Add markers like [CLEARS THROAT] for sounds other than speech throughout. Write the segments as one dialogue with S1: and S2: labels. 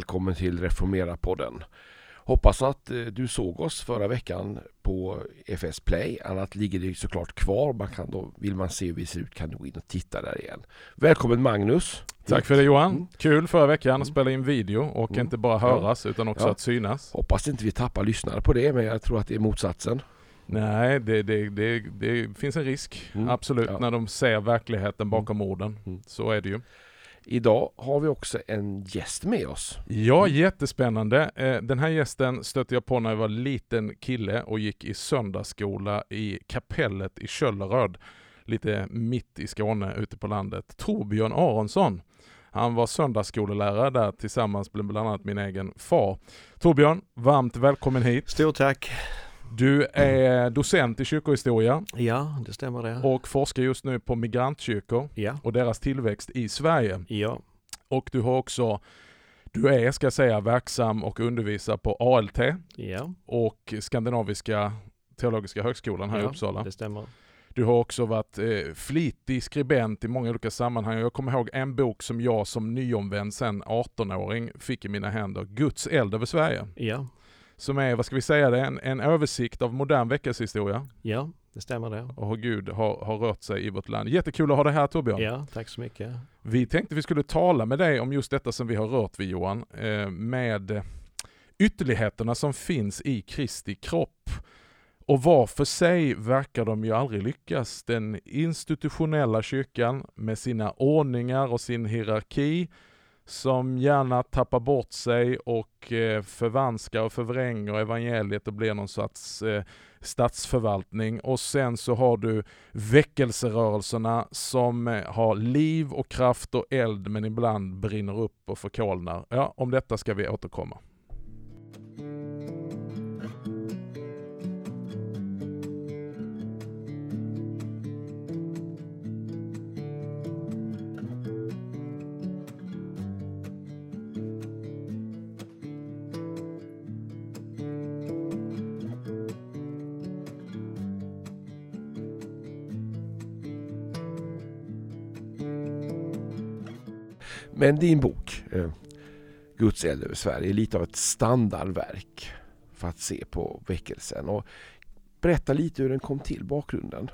S1: välkommen till Reformera-podden. Hoppas att eh, du såg oss förra veckan på FS Play. Annat ligger det såklart kvar. Man kan då, vill man se hur vi ser ut kan du gå in och titta där igen. Välkommen Magnus!
S2: Tack för det Johan! Mm. Kul förra veckan att mm. spela in video och mm. inte bara höras ja. utan också ja. att synas.
S1: Hoppas inte vi tappar lyssnare på det men jag tror att det är motsatsen.
S2: Nej, det, det, det, det finns en risk. Mm. Absolut, ja. när de ser verkligheten bakom orden. Mm. Så är det ju.
S1: Idag har vi också en gäst med oss.
S2: Ja, jättespännande. Eh, den här gästen stötte jag på när jag var liten kille och gick i söndagsskola i kapellet i Kölleröd, lite mitt i Skåne ute på landet. Torbjörn Aronsson. Han var söndagsskolelärare där tillsammans med bland annat min egen far. Torbjörn, varmt välkommen hit.
S3: Stort tack.
S2: Du är docent i kyrkohistoria.
S3: Ja, det stämmer det.
S2: Och forskar just nu på migrantkyrkor
S3: ja.
S2: och deras tillväxt i Sverige.
S3: Ja.
S2: Och du har också, du är ska jag säga verksam och undervisar på ALT
S3: ja.
S2: och Skandinaviska teologiska högskolan här
S3: ja,
S2: i Uppsala.
S3: det stämmer.
S2: Du har också varit eh, flitig skribent i många olika sammanhang. Jag kommer ihåg en bok som jag som nyomvänd sen 18-åring fick i mina händer, Guds eld över Sverige.
S3: Ja
S2: som är, vad ska vi säga det, en, en översikt av modern veckoshistoria.
S3: Ja, det stämmer det.
S2: Och hur Gud har, har rört sig i vårt land. Jättekul att ha dig här Torbjörn.
S3: Ja, tack så mycket.
S2: Vi tänkte vi skulle tala med dig om just detta som vi har rört vid Johan, eh, med ytterligheterna som finns i Kristi kropp. Och var för sig verkar de ju aldrig lyckas. Den institutionella kyrkan med sina ordningar och sin hierarki som gärna tappar bort sig och eh, förvanskar och förvränger evangeliet och blir någon sorts eh, statsförvaltning. Och sen så har du väckelserörelserna som eh, har liv och kraft och eld men ibland brinner upp och förkolnar. Ja, om detta ska vi återkomma.
S1: Men din bok eh, Guds eld över Sverige är lite av ett standardverk för att se på väckelsen. Och berätta lite hur den kom till, bakgrunden.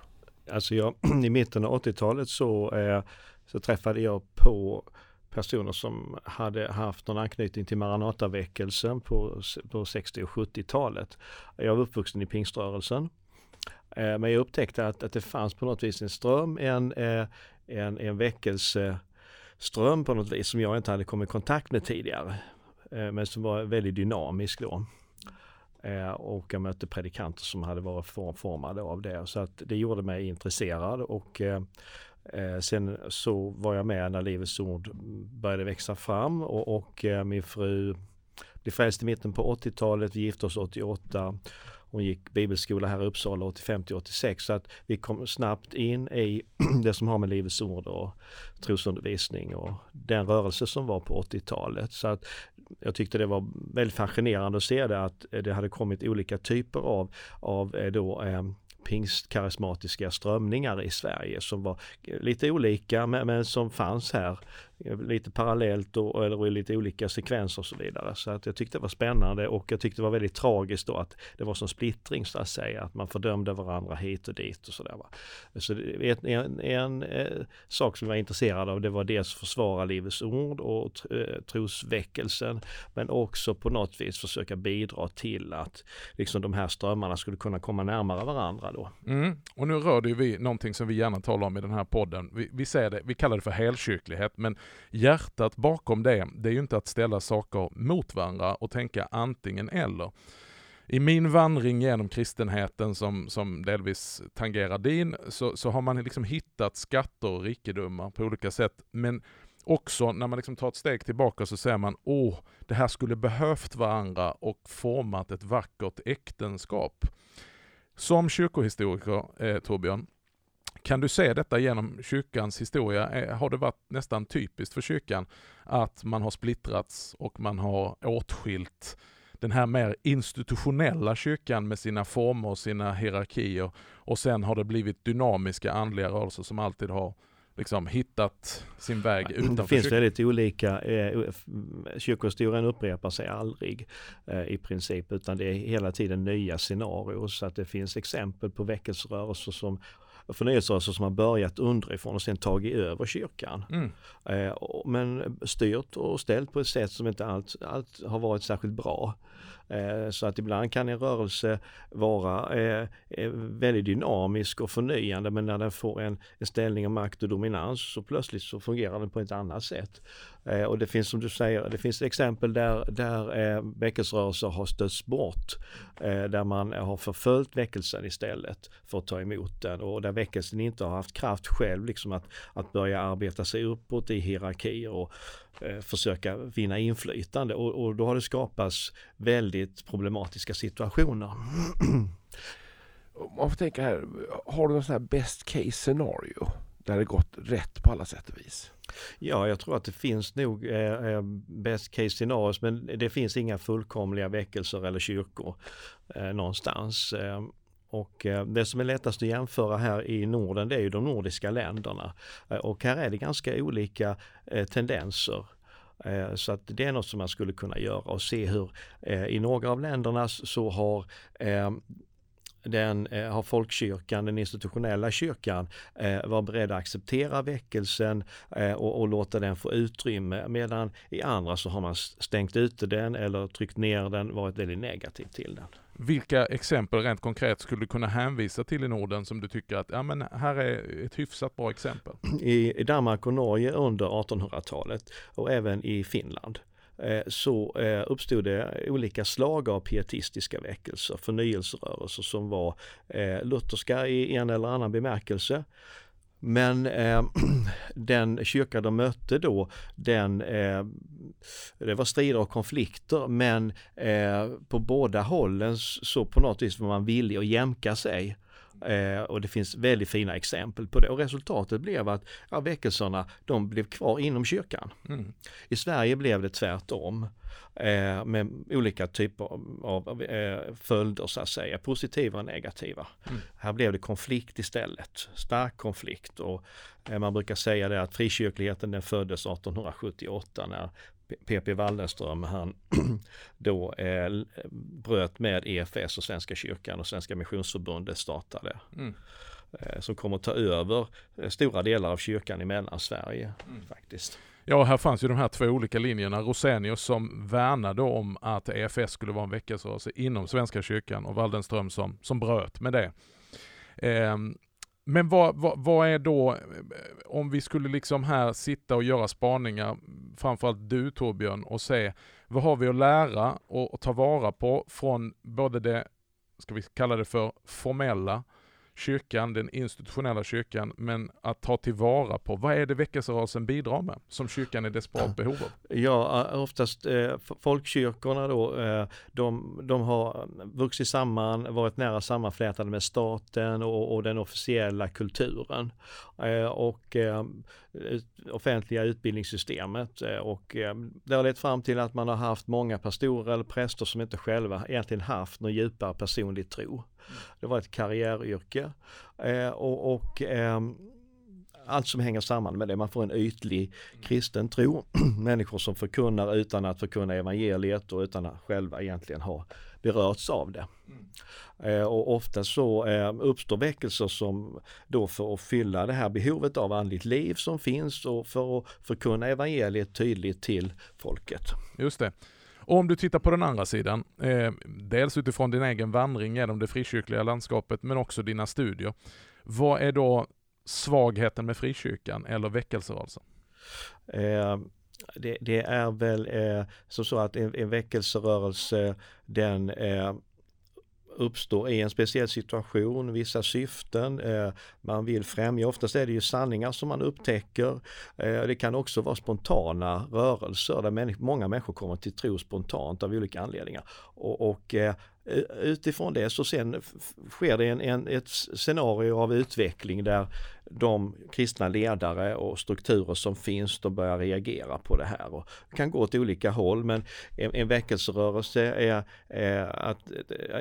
S3: Alltså jag, [CLEARS THROAT] I mitten av 80-talet så, eh, så träffade jag på personer som hade haft någon anknytning till Maranataväckelsen på, på 60 och 70-talet. Jag var uppvuxen i pingströrelsen. Eh, men jag upptäckte att, att det fanns på något vis en ström, en, eh, en, en väckelse ström på något vis som jag inte hade kommit i kontakt med tidigare. Eh, men som var väldigt dynamisk då. Eh, och jag mötte predikanter som hade varit formade av det. Så att det gjorde mig intresserad och eh, sen så var jag med när Livets Ord började växa fram och, och min fru blev frälst i mitten på 80-talet, vi gifte oss 88 hon gick bibelskola här i Uppsala 85 till 86 så att vi kom snabbt in i [CLEARS THROAT] det som har med Livets Ord och trosundervisning och den rörelse som var på 80-talet. Så att jag tyckte det var väldigt fascinerande att se det att det hade kommit olika typer av, av eh, då, eh, pingstkarismatiska strömningar i Sverige som var lite olika men, men som fanns här lite parallellt och, eller i lite olika sekvenser och så vidare. Så att jag tyckte det var spännande och jag tyckte det var väldigt tragiskt då att det var som splittring så att säga, att man fördömde varandra hit och dit och sådär. Så en, en, en, eh, sak som jag var intresserad av det var dels försvara Livets Ord och eh, trosväckelsen men också på något vis försöka bidra till att liksom de här strömmarna skulle kunna komma närmare varandra då.
S2: Mm. Och nu rör det ju vi någonting som vi gärna talar om i den här podden. Vi, vi, säger det, vi kallar det för helkyrklighet men hjärtat bakom det, det är ju inte att ställa saker mot varandra och tänka antingen eller. I min vandring genom kristenheten som, som delvis tangerar din, så, så har man liksom hittat skatter och rikedomar på olika sätt. Men också när man liksom tar ett steg tillbaka så ser man, åh, det här skulle behövt varandra och format ett vackert äktenskap. Som kyrkohistoriker, eh, Torbjörn, kan du se detta genom kyrkans historia? Eh, har det varit nästan typiskt för kyrkan att man har splittrats och man har åtskilt den här mer institutionella kyrkan med sina former och sina hierarkier och sen har det blivit dynamiska andliga rörelser som alltid har liksom hittat sin väg utanför
S3: Det finns
S2: kyrkan.
S3: väldigt olika, eh, kyrkohistorien upprepar sig aldrig eh, i princip utan det är hela tiden nya scenarier så att det finns exempel på väckelserörelser som förnyelserörelser som har börjat underifrån och sen tagit över kyrkan.
S2: Mm.
S3: Eh, men styrt och ställt på ett sätt som inte allt, allt har varit särskilt bra. Eh, så att ibland kan en rörelse vara eh, eh, väldigt dynamisk och förnyande men när den får en, ställning av makt och dominans så plötsligt så fungerar den på ett annat sätt. Och det finns som du säger, det finns exempel där, där väckelserörelser har stötts bort. Där man har förföljt väckelsen istället för att ta emot den och där väckelsen inte har haft kraft själv liksom att, att börja arbeta sig uppåt i hierarkier och försöka vinna inflytande och, och då har det skapats väldigt problematiska situationer.
S1: Man får tänka här, har du någon sån här best case scenario? Där det gått rätt på alla sätt och vis.
S3: Ja, jag tror att det finns nog eh, eh, best case scenarios men det finns inga fullkomliga väckelser eller kyrkor eh, någonstans. Eh, och eh, det som är lättast att jämföra här i Norden det är ju de nordiska länderna. Eh, och här är det ganska olika eh, tendenser. Så att det är något som man skulle kunna göra och se hur i några av länderna så har den eh, har folkkyrkan, den institutionella kyrkan, eh, var beredd att acceptera väckelsen eh, och, och låta den få utrymme medan i andra så har man stängt ute den eller tryckt ner den, varit väldigt negativ till den.
S2: Vilka exempel rent konkret skulle du kunna hänvisa till i Norden som du tycker att ja, men här är ett hyfsat bra exempel?
S3: I, i Danmark och Norge under 1800-talet och även i Finland eh, så eh, uppstod det olika slag av pietistiska väckelser, förnyelserörelser som var eh, lutherska i en eller annan bemärkelse. Men eh, [CLEARS THROAT] den kyrka de mötte då, den, eh, det var strider och konflikter men eh, på båda hållen så på något vis var man villig att jämka sig. Eh, och det finns väldigt fina exempel på det. Och resultatet blev att ja, väckelserna de blev kvar inom kyrkan.
S2: Mm.
S3: I Sverige blev det tvärtom. Eh, med olika typer av, av eh, följder så att säga, positiva och negativa.
S2: Mm.
S3: Här blev det konflikt istället, stark konflikt och eh, man brukar säga det att frikyrkligheten den föddes 1878 när P.P. Waldenström han [CLEARS THROAT] då eh, bröt med EFS och Svenska kyrkan och Svenska Missionsförbundet startade.
S2: Mm.
S3: Eh, som kommer ta över eh, stora delar av kyrkan i Mellansverige
S2: Mm.
S3: faktiskt.
S2: Ja, här fanns ju de här två olika linjerna. Rosenius som värnade om att EFS skulle vara en väckelserörelse inom Svenska kyrkan och Waldenström som, som bröt med det. Men vad, vad, vad är då, om vi skulle liksom här sitta och göra spaningar, framförallt du Torbjörn, och se vad har vi att lära och, och ta vara på från både det, ska vi kalla det för formella, kyrkan, den institutionella kyrkan, men att ta tillvara på vad är det väckelserörelsen bidrar med som kyrkan är desperat behov av?
S3: Ja, eh, oftast eh, folkkyrkorna då, eh, de, de har vuxit samman, varit nära sammanflätade med staten och, och den officiella kulturen. Eh, och eh, offentliga utbildningssystemet eh, och eh, det har lett fram till att man har haft många pastorer eller präster som inte själva egentligen haft någon djupare personlig tro. Det var ett karriäryrke eh, och, och ehm, allt som hänger samman med det. Man får en ytlig kristen tro. [CLEARS THROAT] Människor som förkunnar utan att förkunna evangeliet och utan att själva egentligen ha berörts av det. Eh, och ofta så eh, uppstår väckelser som då för att fylla det här behovet av andligt liv som finns och för att förkunna evangeliet tydligt till folket.
S2: Just det. Och om du tittar på den andra sidan, eh, dels utifrån din egen vandring genom det frikyrkliga landskapet men också dina studier. Vad är då svagheten med frikyrkan eller väckelserörelsen?
S3: Eh, det, det är väl eh, så, så att en, en väckelserörelse den eh, uppstår i en speciell situation, vissa syften, eh, man vill främja, oftast är det ju sanningar som man upptäcker. Eh, det kan också vara spontana rörelser där många människor kommer till tro spontant av olika anledningar. Och, och eh, Eh, utifrån det så sen sker det en, en, ett scenario av utveckling där de kristna ledare och strukturer som finns, de börjar reagera på det här och kan gå åt olika håll men en, en väckelserörelse är, är att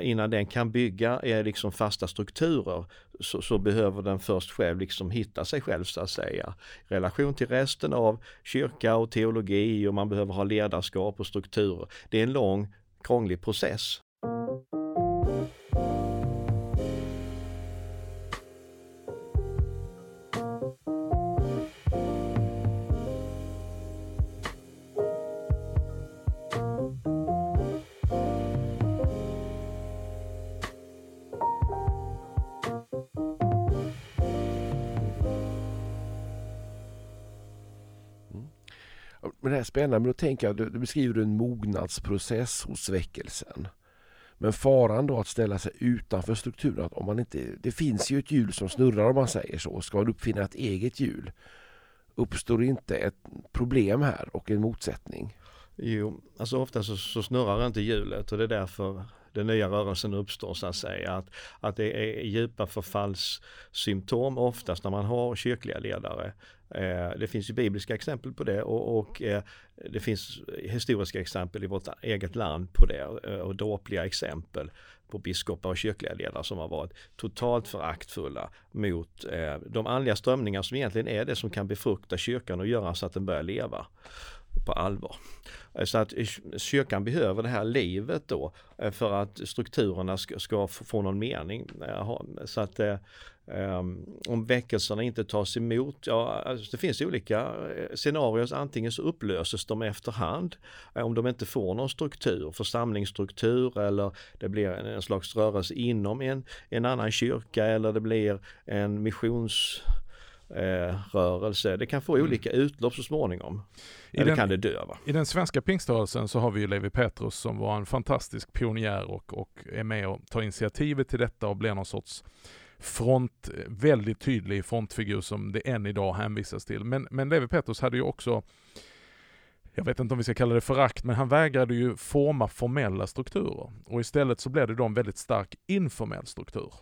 S3: innan den kan bygga är liksom fasta strukturer så, så, behöver den först själv liksom hitta sig själv så att säga. I relation till resten av kyrka och teologi och man behöver ha ledarskap och strukturer. Det är en lång krånglig process. Mm.
S1: Men det här är spännande, men då tänker jag, då beskriver du en mognadsprocess hos väckelsen. Men faran då att ställa sig utanför strukturen, att om man inte, det finns ju ett hjul som snurrar om man säger så, ska man uppfinna ett eget hjul? Uppstår inte ett problem här och en motsättning?
S3: Jo, alltså ofta så, så snurrar inte hjulet och det är därför den nya rörelsen uppstår så att säga. Att, att det är djupa förfallssymptom oftast när man har kyrkliga ledare. Eh, det finns ju bibliska exempel på det och, och eh, det finns historiska exempel i vårt eget land på det eh, och dåpliga exempel på biskopar och kyrkliga ledare som har varit totalt föraktfulla mot de andliga strömningar som egentligen är det som kan befrukta kyrkan och göra så att den börjar leva på allvar. Så att kyrkan behöver det här livet då för att strukturerna ska, ska få någon mening. Så att Um, om väckelserna inte tas emot, ja alltså det finns olika eh, scenarier, antingen så upplöses de efterhand om de inte får någon struktur, församlingsstruktur eller det blir en, en slags rörelse inom en, en annan kyrka eller det blir en missions eh, rörelse. Det kan få mm. olika utlopp så småningom. I Eller den, kan det dö. Va?
S2: I den svenska pingströrelsen så har vi ju Levi Petrus som var en fantastisk pionjär och, och är med och tar initiativet till detta och blir någon sorts front, eh, väldigt tydlig frontfigur som det än idag hänvisas till. Men, men Levi Petrus hade ju också jag vet inte om vi ska kalla det förakt, men han vägrade ju forma formella strukturer. Och istället så blev det då en väldigt stark informell struktur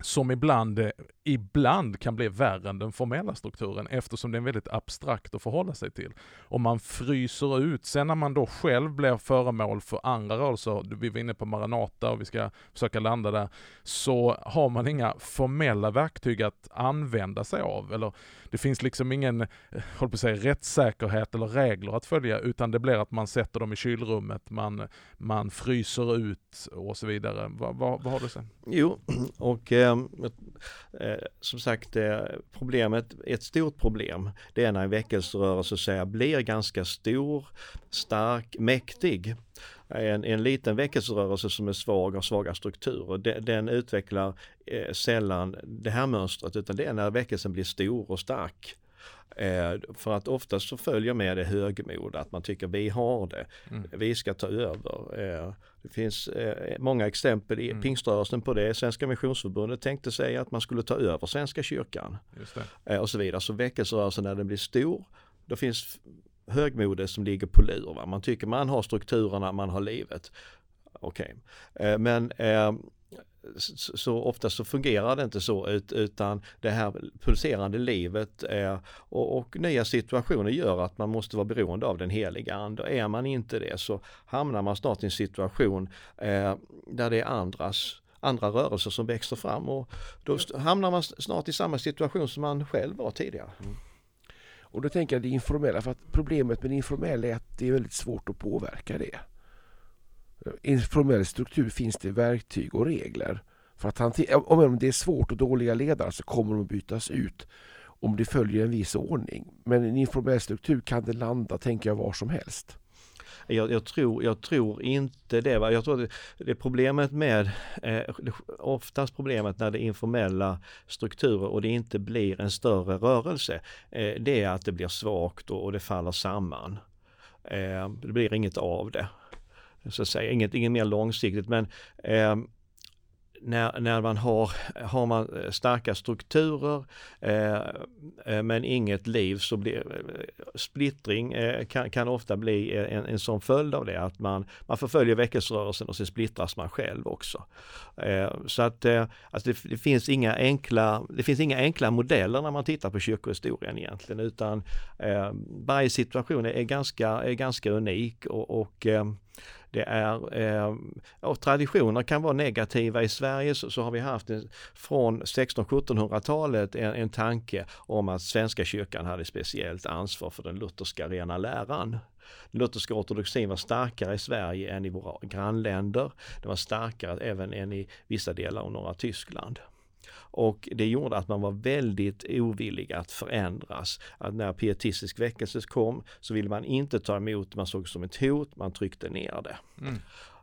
S2: som ibland, eh, ibland kan bli värre än den formella strukturen eftersom det är väldigt abstrakt att förhålla sig till. Och man fryser ut, sen när man då själv blir föremål för andra rörelser, vi var inne på Maranata och vi ska försöka landa där, så har man inga formella verktyg att använda sig av. Eller det finns liksom ingen, eh, håll på att säga, rättssäkerhet eller regler att följa, utan det blir att man sätter dem i kylrummet, man, man fryser ut och så vidare. Vad, vad, vad har du sen?
S3: Jo, [CLEARS THROAT] och eh, eh, som sagt eh, problemet, ett stort problem, det är när en väckelserörelse säger, blir ganska stor, stark, mäktig. En, en liten väckelserörelse som är svag och svaga strukturer, den, den utvecklar eh, sällan det här mönstret utan det är när väckelsen blir stor och stark. Eh, för att oftast så följer med det högmod, att man tycker vi har det, mm. vi ska ta över. Eh, det finns eh, många exempel i mm. pingströrelsen på det. Svenska Missionsförbundet tänkte sig att man skulle ta över Svenska kyrkan. Eh, och så vidare. Så väckelserörelsen när den blir stor, då finns högmode som ligger på lur. Va? Man tycker man har strukturerna, man har livet. Okej, okay. Eh, men eh, så ofta så fungerar det inte så utan det här pulserande livet och, nya situationer gör att man måste vara beroende av den heliga ande. Är man inte det så hamnar man snart i en situation eh, där det är andras andra rörelser som växer fram och då hamnar man snart i samma situation som man själv var tidigare. Mm.
S1: Och då tänker jag det informella, för att problemet med det informella är att det är väldigt svårt att påverka det. I informell struktur finns det verktyg och regler. För att hantera, om det är svårt och dåliga ledare så kommer de att bytas ut om det följer en viss ordning. Men i en informell struktur kan det landa, tänker jag, var som helst.
S3: Jag, jag, tror, jag tror inte det. Va? Jag tror det, det problemet med, eh, oftast problemet när det är informella strukturer och det inte blir en större rörelse, eh, det är att det blir svagt och, och det faller samman. Eh, det blir inget av det. Så att säga, inget, inget mer långsiktigt men eh, när, när man har, har man eh, starka strukturer eh, eh, men inget liv så blir eh, splittring eh, kan, kan ofta bli en, en sån följd av det att man, man förföljer väckelserörelsen och sen splittras man själv också. Eh, så att alltså det, det, finns inga enkla, det finns inga enkla modeller när man tittar på kyrkohistorien egentligen utan varje situation är ganska, är ganska unik och, och det är, eh, och traditioner kan vara negativa. I Sverige så, så har vi haft en, från 1600-1700-talet en, en tanke om att Svenska kyrkan hade speciellt ansvar för den lutherska rena läran. Den lutherska ortodoxin var starkare i Sverige än i våra grannländer. Den var starkare även än i vissa delar av norra Tyskland. Och det gjorde att man var väldigt ovillig att förändras. Att när pietistisk väckelse kom så ville man inte ta emot, man såg det som ett hot, man tryckte ner det. Mm.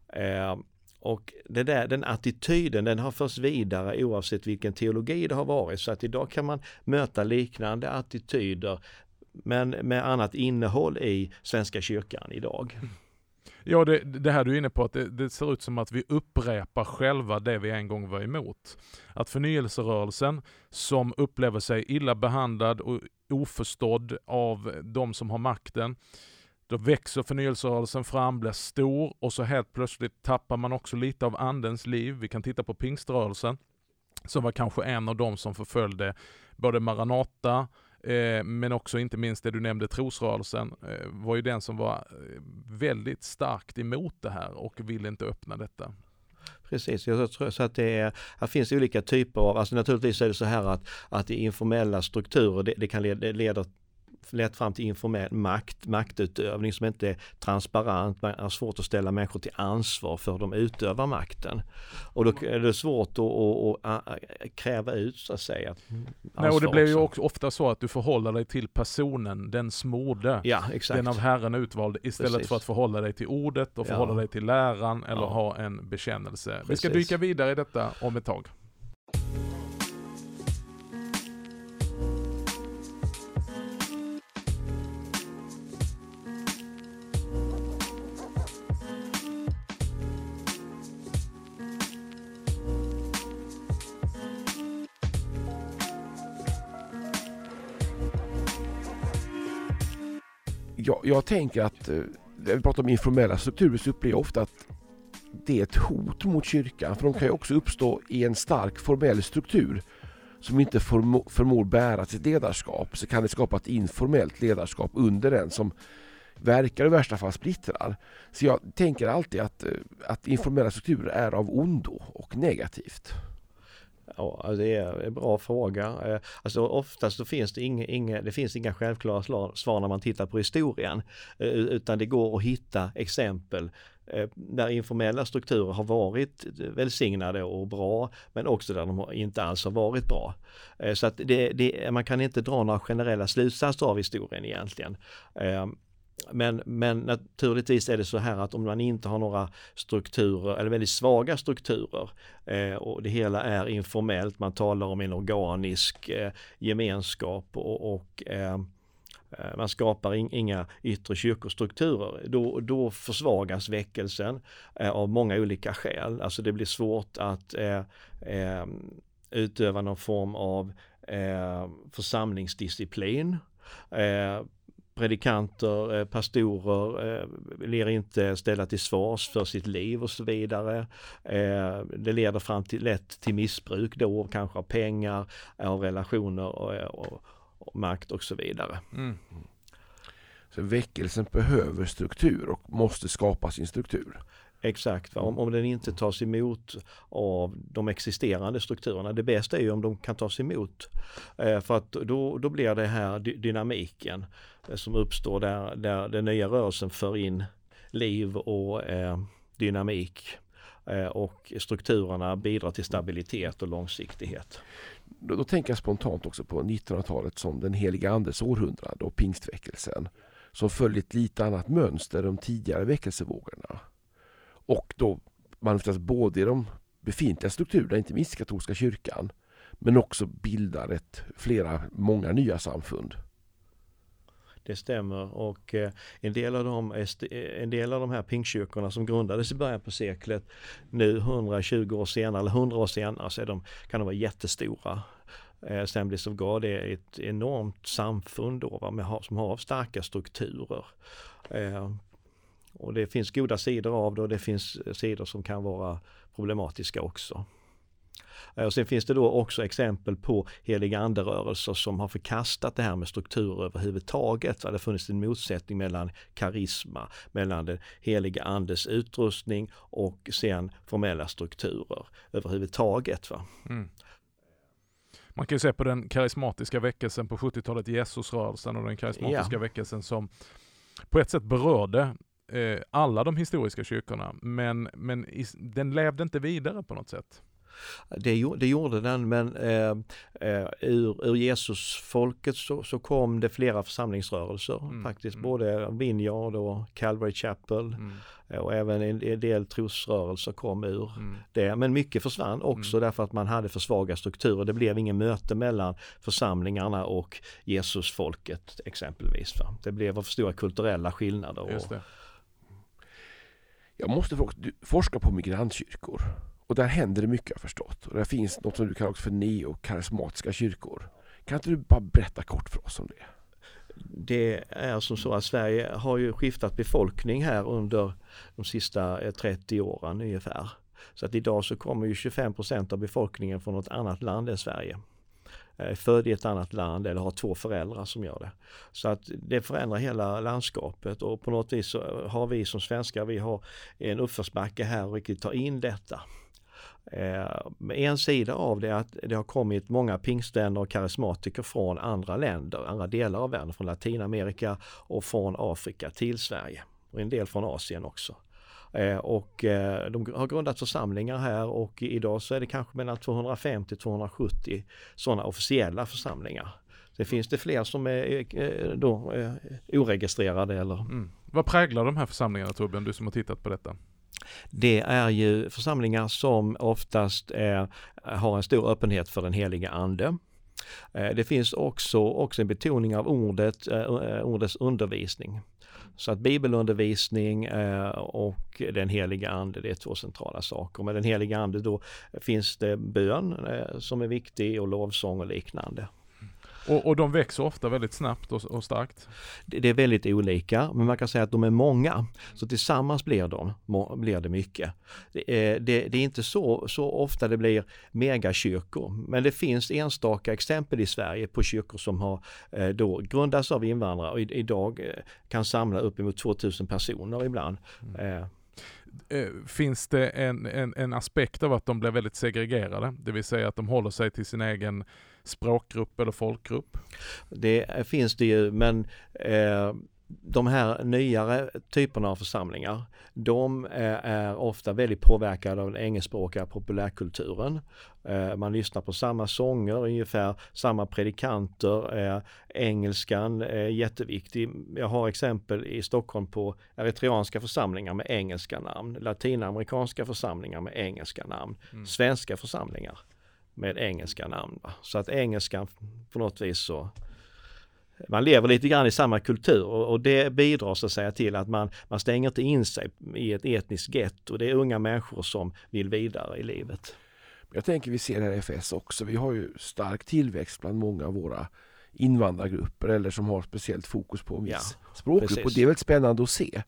S3: Eh, och det där, den attityden den har förts vidare oavsett vilken teologi det har varit. Så att idag kan man möta liknande attityder men med annat innehåll i Svenska kyrkan idag. Mm.
S2: Ja, det, det här du är inne på, att det, det, ser ut som att vi upprepar själva det vi en gång var emot. Att förnyelserörelsen, som upplever sig illa behandlad och oförstådd av de som har makten, då växer förnyelserörelsen fram, blir stor och så helt plötsligt tappar man också lite av andens liv. Vi kan titta på pingströrelsen, som var kanske en av de som förföljde både Maranata, Eh, men också inte minst det du nämnde, trosrörelsen, eh, var ju den som var eh, väldigt starkt emot det här och ville inte öppna detta.
S3: Precis, jag tror så att det är, här finns olika typer av, alltså naturligtvis är det så här att, att i informella strukturer, det, det kan leda, leda lett fram till informell makt, maktutövning som inte är transparent. Man har svårt att ställa människor till ansvar för de utövar makten. Och då är det svårt att, att, att, att kräva ut så att säga.
S2: Nej, och det blir ju också ofta så att du förhåller dig till personen, den smorde,
S3: ja,
S2: den av Herren utvalde, istället Precis. för att förhålla dig till ordet och förhålla ja. dig till läran eller ja. ha en bekännelse. Precis. Vi ska dyka vidare i detta om ett tag.
S1: Jag, jag tänker att eh, när vi pratar om informella strukturer så upplever jag ofta att det är ett hot mot kyrkan. För de kan ju också uppstå i en stark formell struktur som inte förmår, förmår bära sitt ledarskap. Så kan det skapa ett informellt ledarskap under den som verkar i värsta fall splittrar. Så jag tänker alltid att, eh, att informella strukturer är av ondo och negativt.
S3: Ja, alltså, det är en bra fråga. Eh, alltså oftast så finns det inga, inga, det finns inga självklara svar när man tittar på historien. Eh, utan det går att hitta exempel eh, där informella strukturer har varit välsignade och bra men också där de inte alls har varit bra. Så att det, det, man kan inte dra några generella slutsatser av historien egentligen. Men, men naturligtvis är det så här att om man inte har några strukturer eller väldigt svaga strukturer eh, och det hela är informellt, man talar om en organisk eh, gemenskap och, och eh, eh man skapar in, inga yttre kyrkostrukturer. Då, då försvagas väckelsen eh, av många olika skäl. Alltså det blir svårt att eh, eh utöva någon form av eh, församlingsdisciplin predikanter, eh, pastorer eh, blir inte ställa till svars för sitt liv och så vidare. Eh, det leder fram till, lätt till missbruk då, kanske av pengar, av relationer och, och, och makt och så vidare. Mm.
S1: Så väckelsen behöver struktur och måste skapa sin struktur.
S3: Exakt, om, om den inte tas emot av de existerande strukturerna. Det bästa är ju om de kan tas emot. Eh, för att då, då blir det här dynamiken eh, som uppstår där, där den nya rörelsen för in liv och eh, dynamik. Och strukturerna bidrar till stabilitet och långsiktighet.
S1: Då, då tänker jag spontant också på 1900-talet som den heliga andes århundrade och pingstväckelsen. Som följer ett lite annat mönster än de tidigare väckelsevågorna. Och då manifesteras både i de befintliga strukturerna, inte minst katolska kyrkan, men också bildar ett, flera, många nya samfund.
S3: Det stämmer och eh, en del, av de, eh, en del av de här pingkyrkorna som grundades i början på seklet nu 120 år senare eller 100 år senare så är de, kan de vara jättestora. Eh, Assemblies of God är ett enormt samfund då, va, med, som har starka strukturer och det finns goda sidor av det och det finns sidor som kan vara problematiska också. Och sen finns det då också exempel på heliga anderörelser som har förkastat det här med strukturer överhuvudtaget. Det har funnits en motsättning mellan karisma, mellan den heliga andes utrustning och sen formella strukturer överhuvudtaget. Va? Mm.
S2: Man kan ju se på den karismatiska väckelsen på 70-talet, Jesusrörelsen och den karismatiska ja. väckelsen som på ett sätt berörde eh, alla de historiska kyrkorna, men, men i, den levde inte vidare på något sätt.
S3: Det, det gjorde den men eh, eh, ur, ur Jesusfolket så, så kom det flera församlingsrörelser mm. faktiskt. Mm. Både Vineyard och Calvary Chapel mm. Och även en, del trosrörelser kom ur mm. det. Men mycket försvann också mm. därför att man hade för svaga strukturer. Det blev ingen möte mellan församlingarna och Jesusfolket exempelvis. Va? Det blev för stora kulturella skillnader. Och,
S1: jag måste fråga, du forskar på migrantkyrkor. Och där händer det mycket jag förstått. Och där finns något som du kallar för neokarismatiska kyrkor. Kan inte du bara berätta kort för oss om det?
S3: Det är som så att Sverige har ju skiftat befolkning här under de sista eh, 30 åren ungefär. Så att idag så kommer ju 25 procent av befolkningen från något annat land än Sverige. Eh, är född i ett annat land eller har två föräldrar som gör det. Så att det förändrar hela landskapet och på något vis så eh, har vi som svenskar, vi har en uppförsbacke här och riktigt ta in detta. Eh, en sida av det är att det har kommit många pingstvänner och karismatiker från andra länder, andra delar av världen, från Latinamerika och från Afrika till Sverige. Och en del från Asien också. Eh, och eh, de har grundat församlingar här och idag så är det kanske mellan 250 270 sådana officiella församlingar. Sen finns det fler som är då oregistrerade eller... Mm.
S2: Vad präglar de här församlingarna Torbjörn, du som har tittat på detta?
S3: Det är ju församlingar som oftast är, har en stor öppenhet för den heliga ande. Eh, det finns också, också en betoning av ordet, eh, ordets undervisning. Så att bibelundervisning eh, och den heliga ande, det är två centrala saker. Med den heliga ande då finns det bön eh, som är viktig och lovsång och liknande.
S2: Och, och de växer ofta väldigt snabbt och, och starkt?
S3: Det, det, är väldigt olika, men man kan säga att de är många. Så tillsammans blir, de, blir det mycket. Det är, det, det är inte så, så ofta det blir megakyrkor, men det finns enstaka exempel i Sverige på kyrkor som har eh, då grundats av invandrare och idag eh, kan samla uppemot 2000 personer ibland. Mm.
S2: Eh, finns det en, en, en, aspekt av att de blir väldigt segregerade, det vill säga att de håller sig till sin egen språkgrupp eller folkgrupp?
S3: Det finns det ju men eh, de här nyare typerna av församlingar, de är ofta väldigt påverkade av den engelskspråkiga populärkulturen. Eh, man lyssnar på samma sånger, ungefär samma predikanter. Eh, engelskan är jätteviktig. Jag har exempel i Stockholm på eritreanska församlingar med engelska namn, latinamerikanska församlingar med engelska namn, mm. svenska församlingar med engelska namn. Va? Så att engelskan på något vis så man lever lite grann i samma kultur och, och det bidrar så att säga till att man, man stänger inte in sig i ett etniskt getto. Det är unga människor som vill vidare i livet.
S1: Jag tänker vi ser det här i FS också. Vi har ju stark tillväxt bland många av våra invandrargrupper eller som har speciellt fokus på en viss ja, språkgrupp. Och det är väldigt spännande att se.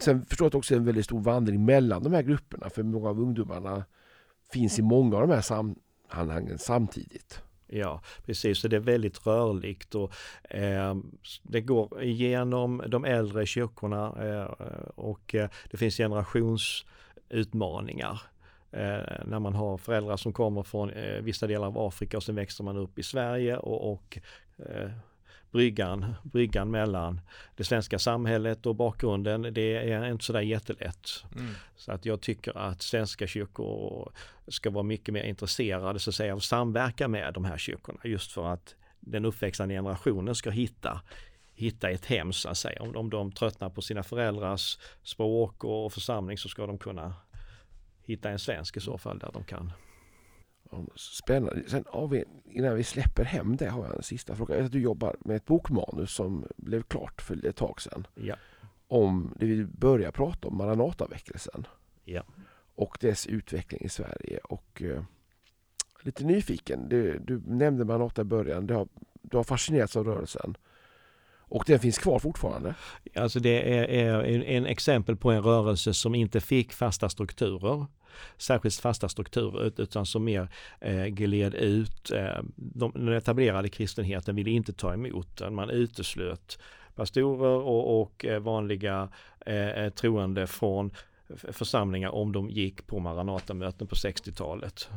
S1: sen förstår jag att det också är en väldigt stor vandring mellan de här grupperna för många av ungdomarna finns i många av de här sammanhangen samtidigt.
S3: Ja, precis. Så det är väldigt rörligt och eh, det går igenom de äldre kyrkorna eh, och eh, det finns generationsutmaningar. Eh, när man har föräldrar som kommer från eh, vissa delar av Afrika och sen växer man upp i Sverige och, och eh, bryggan, bryggan mellan det svenska samhället och bakgrunden, det är inte sådär jättelätt. Mm. Så att jag tycker att svenska kyrkor ska vara mycket mer intresserade så att säga, av att samverka med de här kyrkorna just för att den uppväxande generationen ska hitta hitta ett hem så att säga. Om, om de tröttnar på sina föräldrars språk och församling så ska de kunna hitta en svensk i så fall där de kan.
S1: Spännande. Sen vi, innan vi släpper hem det har jag en sista fråga. Jag vet att du jobbar med ett bokmanus som blev klart för ett tag sedan.
S3: Ja.
S1: Om det vi börjar prata om Maranataväckelsen.
S3: Ja.
S1: Och dess utveckling i Sverige. Och eh, lite nyfiken. Du, du nämnde Maranata i början. Du har, du har fascinerats av rörelsen. Och den finns kvar fortfarande?
S3: Alltså det är, är en, en, exempel på en rörelse som inte fick fasta strukturer. Särskilt fasta strukturer utan som mer eh, gled ut. Eh, de, den etablerade kristenheten ville inte ta emot den. Man uteslöt pastorer och, och eh, vanliga eh, troende från församlingar om de gick på Maranatamöten på 60-talet.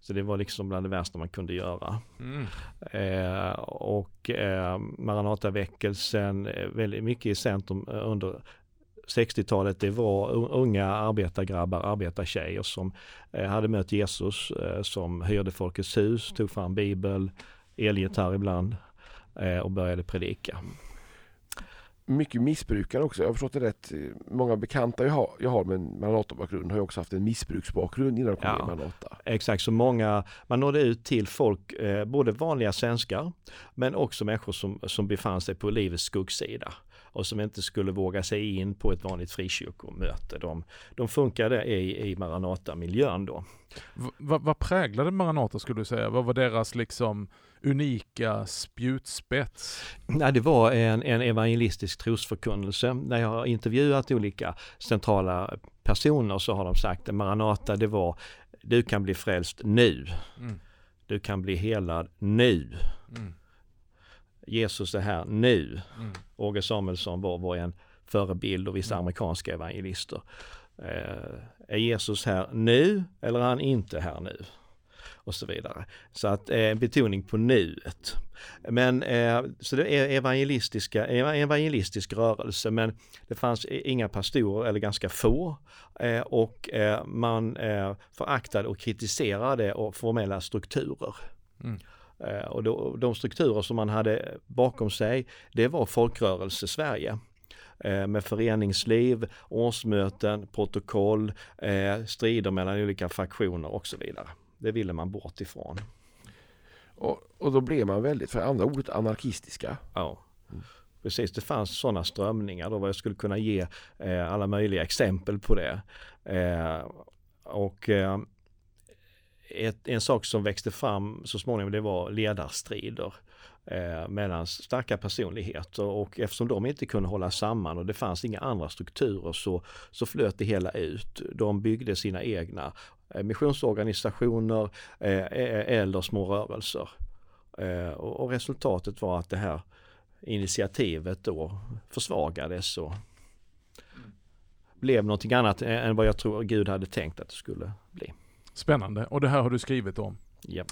S3: Så det var liksom bland det värsta man kunde göra. Mm. Eh, och eh, Maranataväckelsen väldigt mycket i centrum eh, under 60-talet det var unga arbetargrabbar, arbetartjejer som eh, hade mött Jesus eh, som hyrde Folkets hus, tog fram bibel, elgitarr ibland eh, och började predika
S1: mycket missbrukare också. Jag har förstått det rätt. Många bekanta jag har, jag har med Maranata-bakgrund har ju också haft en missbruksbakgrund innan de kom ja, Maranata.
S3: Exakt, så många, man nådde ut till folk, både vanliga svenskar men också människor som, som befann sig på livets skuggsida och som inte skulle våga sig in på ett vanligt frikyrkomöte. De, de funkade i, i Maranata-miljön då.
S2: V vad präglade Maranata skulle du säga? Vad var deras liksom unika spjutspets?
S3: Nej, det var en, en evangelistisk trosförkunnelse. När jag har intervjuat olika centrala personer så har de sagt att Maranata det var du kan bli frälst nu. Mm. Du kan bli helad nu. Mm. Jesus är här nu. Mm. Åge Samuelsson var, var en förebild och vissa mm. amerikanska evangelister. Eh, är Jesus här nu eller är han inte här nu? Och så vidare. Så att eh, betoning på nuet. Men eh, så det är evangelistiska, evangelistisk rörelse men det fanns inga pastorer eller ganska få eh, och eh, man eh, föraktade och kritiserade och formella strukturer. Mm. Eh, och då, de strukturer som man hade bakom sig, det var folkrörelse-Sverige eh, med föreningsliv, årsmöten, protokoll, eh, strider mellan olika fraktioner och så vidare. Det ville man bort ifrån.
S1: Och, och då blev man väldigt, för andra ordet, anarkistiska.
S3: Ja. Precis, det fanns sådana strömningar då, vad jag skulle kunna ge alla möjliga exempel på det. Och ett, en sak som växte fram så småningom det var ledarstrider eh, mellan starka personligheter och eftersom de inte kunde hålla samman och det fanns inga andra strukturer så, så flöt det hela ut. De byggde sina egna eh, missionsorganisationer eh, eller små rörelser. Eh, och, och, resultatet var att det här initiativet då försvagades och blev någonting annat än vad jag tror Gud hade tänkt att det skulle bli.
S2: Spännande. Och det här har du skrivit om?
S3: Ja.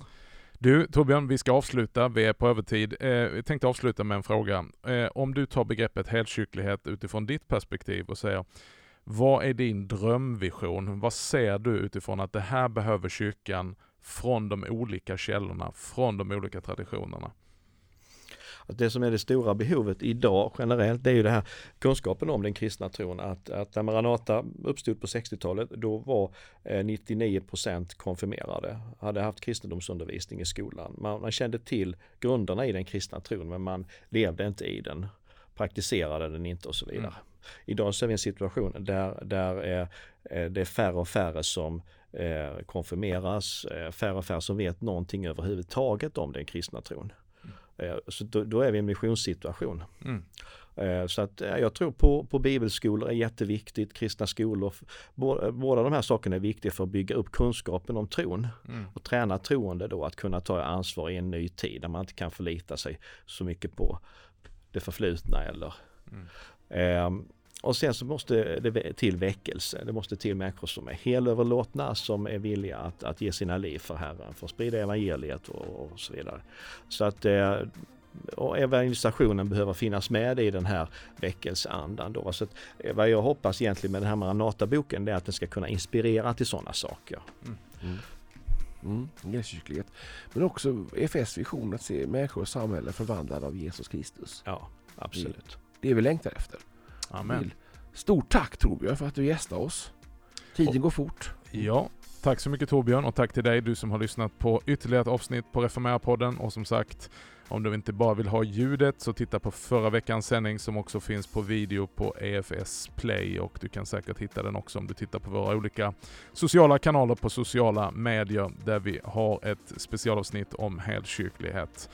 S2: Du Torbjörn, vi ska avsluta. Vi är på övertid. Eh, jag tänkte avsluta med en fråga. Eh, om du tar begreppet helkyrklighet utifrån ditt perspektiv och säger vad är din drömvision? Vad ser du utifrån att det här behöver kyrkan från de olika källorna, från de olika traditionerna?
S3: Att det som är det stora behovet idag generellt det är ju det här kunskapen om den kristna tron. Att, att när Maranata uppstod på 60-talet då var 99 eh, konfirmerade, hade haft kristendomsundervisning i skolan. Man, man kände till grunderna i den kristna tron men man levde inte i den, praktiserade den inte och så vidare. Mm. Idag ser vi en situation där, där är, eh, det är färre och färre som eh, konfirmeras, färre och färre som vet någonting överhuvudtaget om den kristna tron. Eh, så då, då, är vi i en missionssituation. Mm. Eh, så att jag tror på, på bibelskolor är jätteviktigt, kristna skolor. Båda de här sakerna är viktiga för att bygga upp kunskapen om tron mm. och träna troende då att kunna ta ansvar i en ny tid där man inte kan förlita sig så mycket på det förflutna eller mm. eh, och sen så måste det till väckelse. Det måste till människor som är helöverlåtna, som är villiga att, att ge sina liv för Herren, för att sprida evangeliet och, och så vidare. Så att eh, och evangelisationen behöver finnas med i den här väckelseandan. Då. Så att, eh, vad jag hoppas egentligen med den här Maranata-boken är att den ska kunna inspirera till sådana saker. Mm. Mm.
S1: Mm, Men också EFS vision att se människor och samhälle förvandlade av Jesus Kristus.
S3: Ja, absolut. Det,
S1: det är vi längtar efter.
S2: Amen.
S1: Stort tack Torbjörn för att du gästade oss. Tiden och, går fort.
S2: Ja, Tack så mycket Torbjörn och tack till dig du som har lyssnat på ytterligare ett avsnitt på Reformera-podden och som sagt om du inte bara vill ha ljudet så titta på förra veckans sändning som också finns på video på EFS Play och du kan säkert hitta den också om du tittar på våra olika sociala kanaler på sociala medier där vi har ett specialavsnitt om helkyrklighet.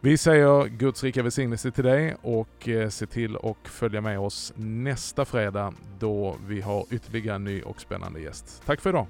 S2: Vi säger Guds rika välsignelse till dig och eh, se till att följa med oss nästa fredag då vi har ytterligare en ny och spännande gäst. Tack för idag!